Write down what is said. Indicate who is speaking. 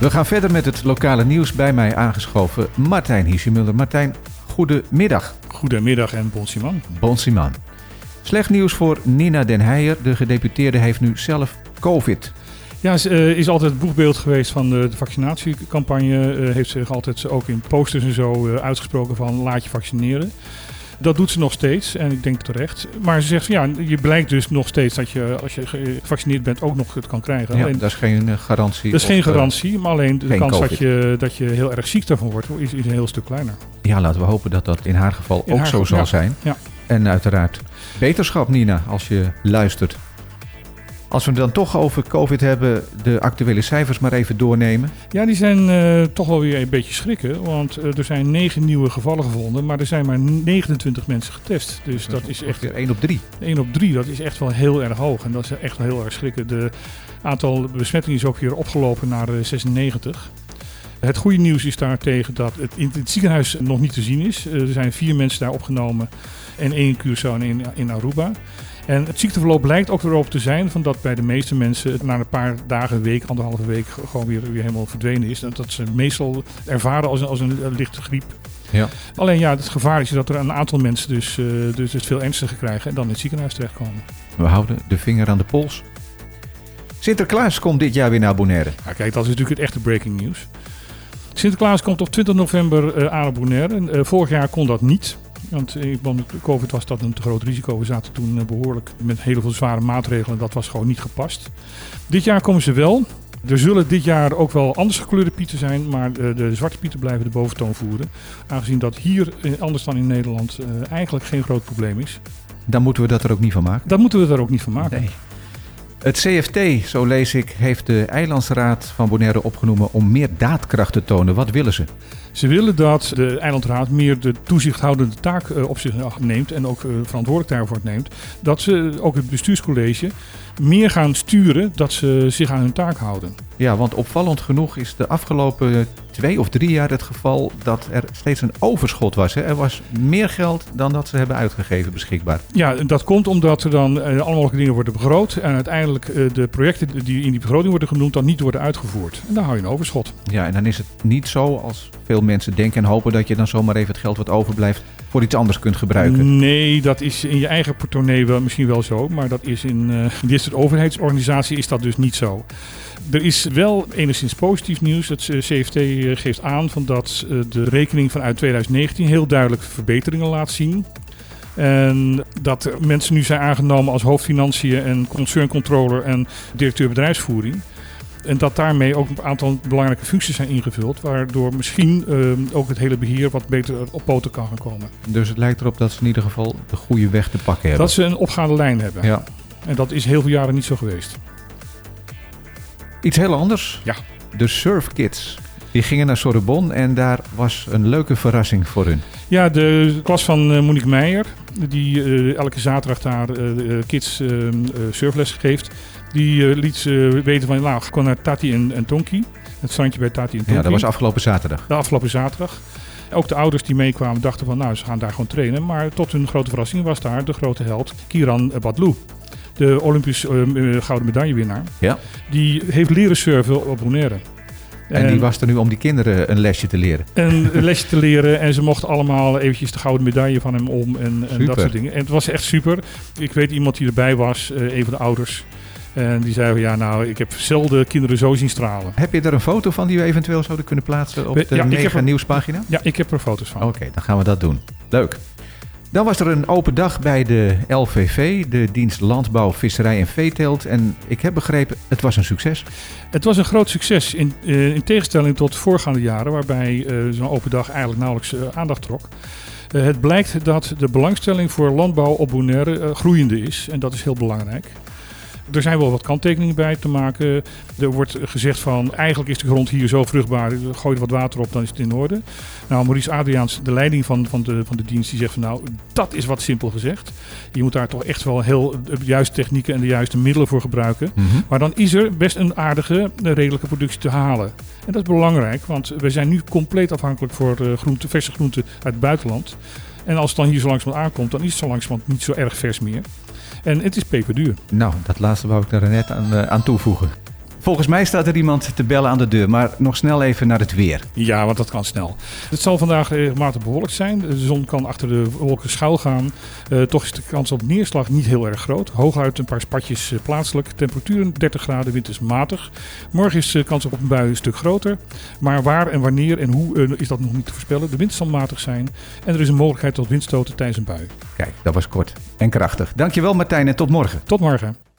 Speaker 1: We gaan verder met het lokale nieuws. Bij mij aangeschoven Martijn Hiesemuller. Martijn, goedemiddag.
Speaker 2: Goedemiddag en bon Simon.
Speaker 1: Bon Simon. Slecht nieuws voor Nina Den Heijer. De gedeputeerde heeft nu zelf COVID.
Speaker 2: Ja, ze uh, is altijd het boegbeeld geweest van de, vaccinatiecampagne. Uh, heeft zich altijd ook in posters en zo uh, uitgesproken van laat je vaccineren. Dat doet ze nog steeds en ik denk terecht. Maar ze zegt van ja, je blijkt dus nog steeds dat je als je gevaccineerd bent ook nog het kan krijgen.
Speaker 1: Ja, alleen, dat is geen garantie.
Speaker 2: Dat is geen garantie, maar alleen de kans dat je, dat je heel erg ziek daarvan wordt is, is een heel stuk kleiner.
Speaker 1: Ja, laten we hopen dat dat in haar geval in ook haar zo zal
Speaker 2: ja,
Speaker 1: zijn.
Speaker 2: Ja.
Speaker 1: En uiteraard beterschap Nina als je luistert. Als we het dan toch over COVID hebben, de actuele cijfers maar even doornemen.
Speaker 2: Ja, die zijn uh, toch wel weer een beetje schrikken. Want uh, er zijn negen nieuwe gevallen gevonden, maar er zijn maar 29 mensen getest. Dus dat, dat is echt.
Speaker 1: Weer 1 op 3.
Speaker 2: 1 op 3, dat is echt wel heel erg hoog. En dat is echt wel heel erg schrikken. De aantal besmettingen is ook weer opgelopen naar uh, 96. Het goede nieuws is daartegen dat het in het ziekenhuis nog niet te zien is. er zijn vier mensen daar opgenomen en één Curaçao en één in Aruba. En het ziekteverloop blijkt ook erop te zijn van dat bij de meeste mensen het na een paar dagen, week, anderhalve week gewoon weer, weer helemaal verdwenen is. En dat ze meestal ervaren als een, als een lichte griep.
Speaker 1: Ja.
Speaker 2: Alleen ja, het gevaar is dat er een aantal mensen dus, uh, dus het veel ernstiger krijgen en dan in het ziekenhuis terechtkomen.
Speaker 1: We houden de vinger aan de pols. Sinterklaas komt dit jaar weer naar Bonaire.
Speaker 2: Ja, kijk, dat is natuurlijk het echte breaking news. Sinterklaas komt op 20 november uh, aan Bonaire. En, uh, vorig jaar kon dat niet. Want met COVID was dat een te groot risico. We zaten toen behoorlijk met heel veel zware maatregelen. Dat was gewoon niet gepast. Dit jaar komen ze wel. Er zullen dit jaar ook wel anders gekleurde pieten zijn. Maar de, de zwarte pieten blijven de boventoon voeren. Aangezien dat hier, anders dan in Nederland, eigenlijk geen groot probleem is.
Speaker 1: Dan moeten we dat er ook niet van maken?
Speaker 2: Dan moeten we er ook niet van maken.
Speaker 1: Nee. Het CFT, zo lees ik, heeft de Eilandsraad van Bonaire opgenomen om meer daadkracht te tonen. Wat willen ze?
Speaker 2: Ze willen dat de eilandraad meer de toezichthoudende taak uh, op zich neemt en ook uh, verantwoordelijk daarvoor neemt. Dat ze ook het bestuurscollege meer gaan sturen dat ze zich aan hun taak houden.
Speaker 1: Ja, want opvallend genoeg is de afgelopen twee of drie jaar het geval dat er steeds een overschot was. Hè? Er was meer geld dan dat ze hebben uitgegeven beschikbaar.
Speaker 2: Ja, dat komt omdat er dan uh, alle mogelijke dingen worden begroot en uiteindelijk uh, de projecten die in die begroting worden genoemd dan niet worden uitgevoerd. En dan hou je een overschot.
Speaker 1: Ja, en dan is het niet zo als veel mensen denken en hopen dat je dan zomaar even het geld wat overblijft voor iets anders kunt gebruiken.
Speaker 2: Nee, dat is in je eigen portemonnee wel, misschien wel zo, maar dat is in, uh, overheidsorganisatie is dat dus niet zo. Er is wel enigszins positief nieuws. Het CFT geeft aan van dat de rekening vanuit 2019 heel duidelijk verbeteringen laat zien. En dat mensen nu zijn aangenomen als hoofdfinanciën en concerncontroller en directeur bedrijfsvoering. En dat daarmee ook een aantal belangrijke functies zijn ingevuld, waardoor misschien uh, ook het hele beheer wat beter op poten kan gaan komen.
Speaker 1: Dus het lijkt erop dat ze in ieder geval de goede weg te pakken hebben.
Speaker 2: Dat ze een opgaande lijn hebben.
Speaker 1: Ja.
Speaker 2: En dat is heel veel jaren niet zo geweest.
Speaker 1: Iets heel anders.
Speaker 2: Ja.
Speaker 1: De Surf Kids. Die gingen naar Sorbonne en daar was een leuke verrassing voor hun.
Speaker 2: Ja, de klas van uh, Monique Meijer, die uh, elke zaterdag daar uh, kids surfles geeft, die liet ze weten van, nou, ga naar Tati en, en Tonki. Het strandje bij Tati en Tonki.
Speaker 1: Ja, dat was afgelopen zaterdag.
Speaker 2: De afgelopen zaterdag. Ook de ouders die meekwamen dachten van, nou, ze gaan daar gewoon trainen. Maar tot hun grote verrassing was daar de grote held Kiran Badlou. De Olympisch uh, gouden medaillewinnaar.
Speaker 1: Ja.
Speaker 2: Die heeft leren surfen op Bonaire.
Speaker 1: En, die was er nu om die kinderen een lesje te leren.
Speaker 2: Een lesje te leren. En ze mochten allemaal eventjes de gouden medaille van hem om. En, en dat soort dingen. En het was echt super. Ik weet iemand die erbij was, uh, een van de ouders. En die zei van ja, nou, ik heb zelden kinderen zo zien stralen.
Speaker 1: Heb je er een foto van die we eventueel zouden kunnen plaatsen op de
Speaker 2: ja,
Speaker 1: Mega nieuwspagina?
Speaker 2: Ja, ik heb er foto's van.
Speaker 1: Oké, okay, dan gaan we dat doen. Leuk. Dan was er een open dag bij de LVV, de dienst Landbouw, Visserij en Veeteelt. En ik heb begrepen, het was een succes.
Speaker 2: Het was een groot succes in, uh, in tegenstelling tot voorgaande jaren, waarbij uh, zo'n open dag eigenlijk nauwelijks uh, aandacht trok. Het blijkt dat de belangstelling voor landbouw op Bonaire groeiende is en dat is heel belangrijk. Er zijn wel wat kanttekeningen bij te maken. Er wordt gezegd van eigenlijk is de grond hier zo vruchtbaar. Gooi er wat water op, dan is het in orde. Nou, Maurice Adriaans, de leiding van, van, de, van de dienst, die zegt van nou, dat is wat simpel gezegd. Je moet daar toch echt wel heel de juiste technieken en de juiste middelen voor gebruiken.
Speaker 1: Mm -hmm.
Speaker 2: Maar dan is er best een aardige, redelijke productie te halen. En dat is belangrijk, want we zijn nu compleet afhankelijk voor uh, groente, verse groenten uit het buitenland. En als het dan hier zo langzamerhand aankomt, dan is het zo langzamerhand niet zo erg vers meer. En het is peperduur.
Speaker 1: Nou, dat laatste wou ik er net aan, uh, aan toevoegen. Volgens mij staat er iemand te bellen aan de deur, maar nog snel even naar het weer.
Speaker 2: Ja, want dat kan snel. Het zal vandaag regelmatig bewolkt zijn. De zon kan achter de wolken schuil gaan. Uh, toch is de kans op neerslag niet heel erg groot. Hooguit een paar spatjes uh, plaatselijk. Temperaturen 30 graden, wind is matig. Morgen is de kans op een bui een stuk groter. Maar waar en wanneer en hoe uh, is dat nog niet te voorspellen. De wind zal matig zijn. En er is een mogelijkheid tot windstoten tijdens een bui.
Speaker 1: Kijk, dat was kort en krachtig. Dankjewel Martijn en tot morgen.
Speaker 2: Tot morgen.